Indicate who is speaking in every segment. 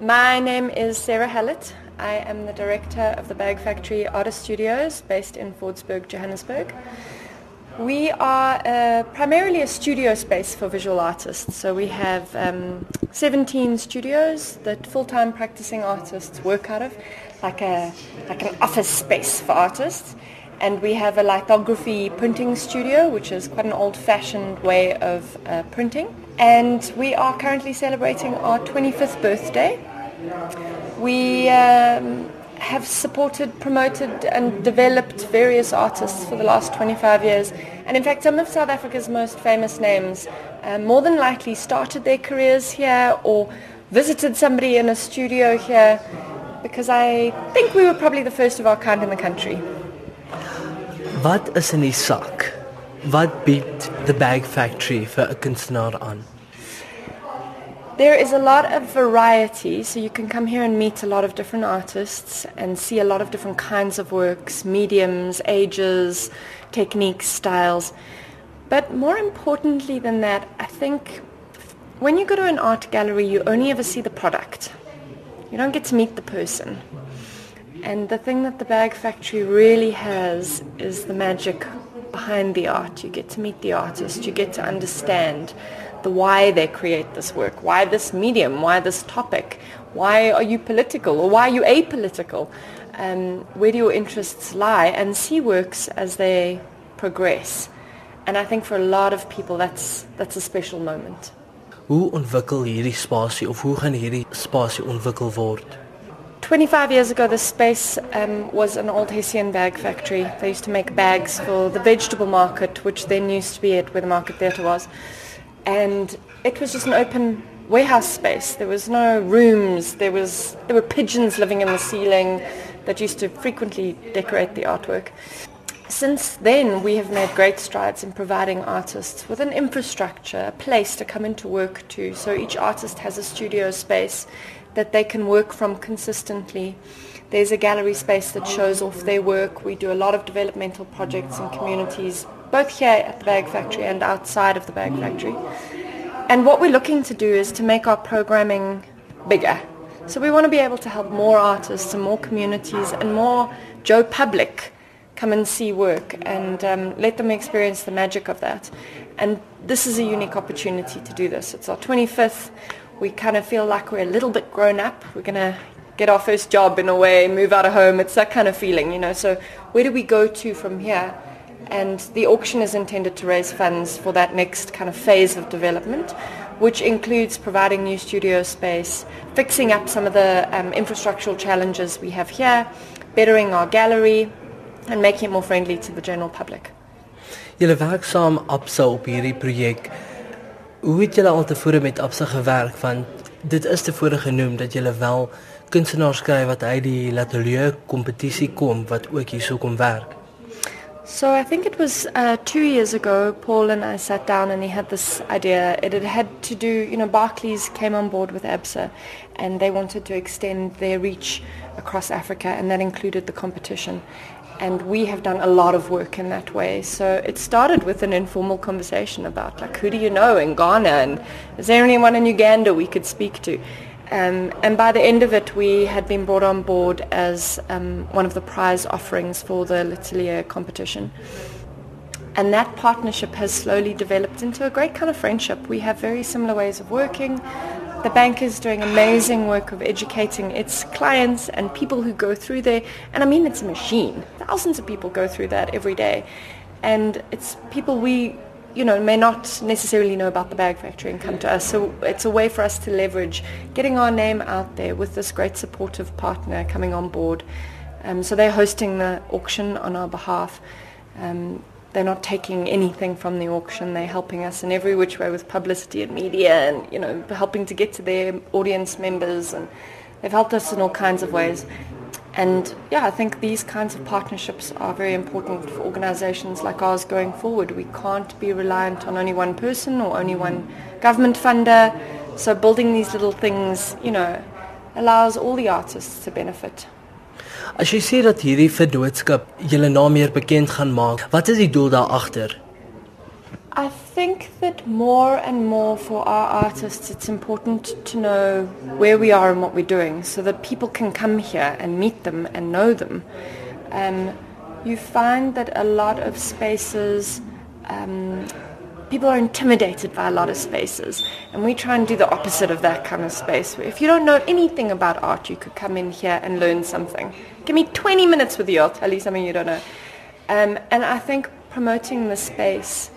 Speaker 1: My name is Sarah Hallett. I am the director of the Bag Factory Artist Studios based in Fordsburg, Johannesburg. We are uh, primarily a studio space for visual artists. So we have um, 17 studios that full-time practicing artists work out of, like, a, like an office space for artists. And we have a lithography printing studio, which is quite an old-fashioned way of uh, printing. And we are currently celebrating our 25th birthday. We um, have supported, promoted and developed various artists for the last 25 years. And in fact, some of South Africa's most famous names uh, more than likely started their careers here or visited somebody in a studio here because I think we were probably the first of our kind in the country.
Speaker 2: Wat is in die sak? Wat bied the Bag Factory vir 'n kunstenaar aan?
Speaker 1: There is a lot of variety, so you can come here and meet a lot of different artists and see a lot of different kinds of works, mediums, ages, techniques, styles. But more importantly than that, I think when you go to an art gallery, you only ever see the product. You don't get to meet the person. And the thing that the Bag Factory really has is the magic behind the art. You get to meet the artist, you get to understand the why they create this work, why this medium, why this topic, why are you political or why are you apolitical, um, where do your interests lie, and see works as they progress. And I think for a lot of people that's, that's a special moment.
Speaker 2: Hoe ontwikkel hierdie spasie of hoe gaan hierdie spasie ontwikkel word?
Speaker 1: 25 years ago, this space um, was an old Hessian bag factory. They used to make bags for the vegetable market, which then used to be it where the market theatre was and it was just an open warehouse space. There was no rooms. There was there were pigeons living in the ceiling that used to frequently decorate the artwork. Since then, we have made great strides in providing artists with an infrastructure, a place to come into work to. So each artist has a studio space that they can work from consistently. There's a gallery space that shows off their work. We do a lot of developmental projects in communities both here at the Bag Factory and outside of the Bag Factory. And what we're looking to do is to make our programming bigger. So we want to be able to help more artists and more communities and more Joe public come and see work and um, let them experience the magic of that. And this is a unique opportunity to do this. It's our 25th. We kind of feel like we're a little bit grown up. We're going to get our first job in a way, move out of home. It's that kind of feeling, you know. So where do we go to from here? and the auction is intended to raise funds for that next kind of phase of development, which includes providing new studio space, fixing up some of the um, infrastructural challenges we have here, bettering our gallery, and making it more friendly to the general public.
Speaker 2: Julle werk saam op hierdie projek. Hoe het julle al tevore met Absa gewerk want dit is tevore genoem dat julle wel kunstenaars kry wat uit die Latelier kompetisie kom wat ook hierso kom werk.
Speaker 1: So I think it was uh, two years ago, Paul and I sat down and he had this idea. It had to do, you know, Barclays came on board with ABSA and they wanted to extend their reach across Africa and that included the competition. And we have done a lot of work in that way. So it started with an informal conversation about like, who do you know in Ghana and is there anyone in Uganda we could speak to? Um, and by the end of it, we had been brought on board as um, one of the prize offerings for the L'Atelier competition. And that partnership has slowly developed into a great kind of friendship. We have very similar ways of working. The bank is doing amazing work of educating its clients and people who go through there. And I mean, it's a machine. Thousands of people go through that every day. And it's people we you know, may not necessarily know about the bag factory and come to us. So it's a way for us to leverage getting our name out there with this great supportive partner coming on board. Um, so they're hosting the auction on our behalf. Um, they're not taking anything from the auction. They're helping us in every which way with publicity and media and, you know, helping to get to their audience members. And they've helped us in all kinds of ways. And yeah, I think these kinds of partnerships are very important for organizations like ours going forward. We can't be reliant on only one person or only one government funder. So building these little things, you know, allows all the artists to benefit.
Speaker 2: As jy sê dat hierdie verdoodskap julle naam meer bekend gaan maak, wat is die doel daar agter?
Speaker 1: I think that more and more for our artists it's important to know where we are and what we're doing so that people can come here and meet them and know them. Um, you find that a lot of spaces, um, people are intimidated by a lot of spaces. And we try and do the opposite of that kind of space. If you don't know anything about art, you could come in here and learn something. Give me 20 minutes with you, I'll tell you something you don't know. Um, and I think promoting the space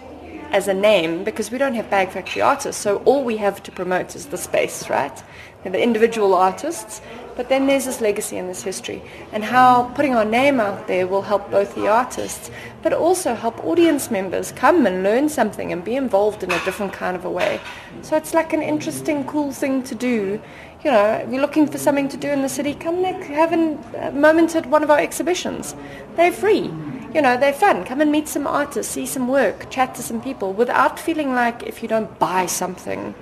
Speaker 1: as a name because we don't have bag factory artists so all we have to promote is the space right and the individual artists but then there's this legacy and this history and how putting our name out there will help both the artists but also help audience members come and learn something and be involved in a different kind of a way so it's like an interesting cool thing to do you know, if you're looking for something to do in the city, come have a uh, moment at one of our exhibitions. They're free you know, they're fun. Come and meet some artists, see some work, chat to some people without feeling like if you don't buy something,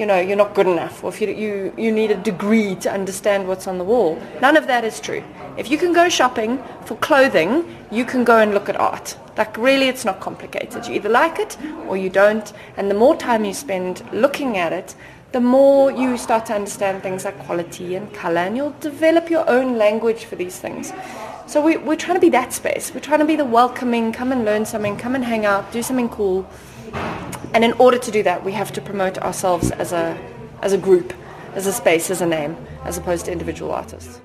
Speaker 1: you know, you're not good enough or if you, you, you need a degree to understand what's on the wall. None of that is true. If you can go shopping for clothing, you can go and look at art. Like really, it's not complicated. You either like it or you don't. And the more time you spend looking at it, the more you start to understand things like quality and color and you'll develop your own language for these things. So we, we're trying to be that space. We're trying to be the welcoming, come and learn something, come and hang out, do something cool. And in order to do that, we have to promote ourselves as a, as a group, as a space, as a name, as opposed to individual artists.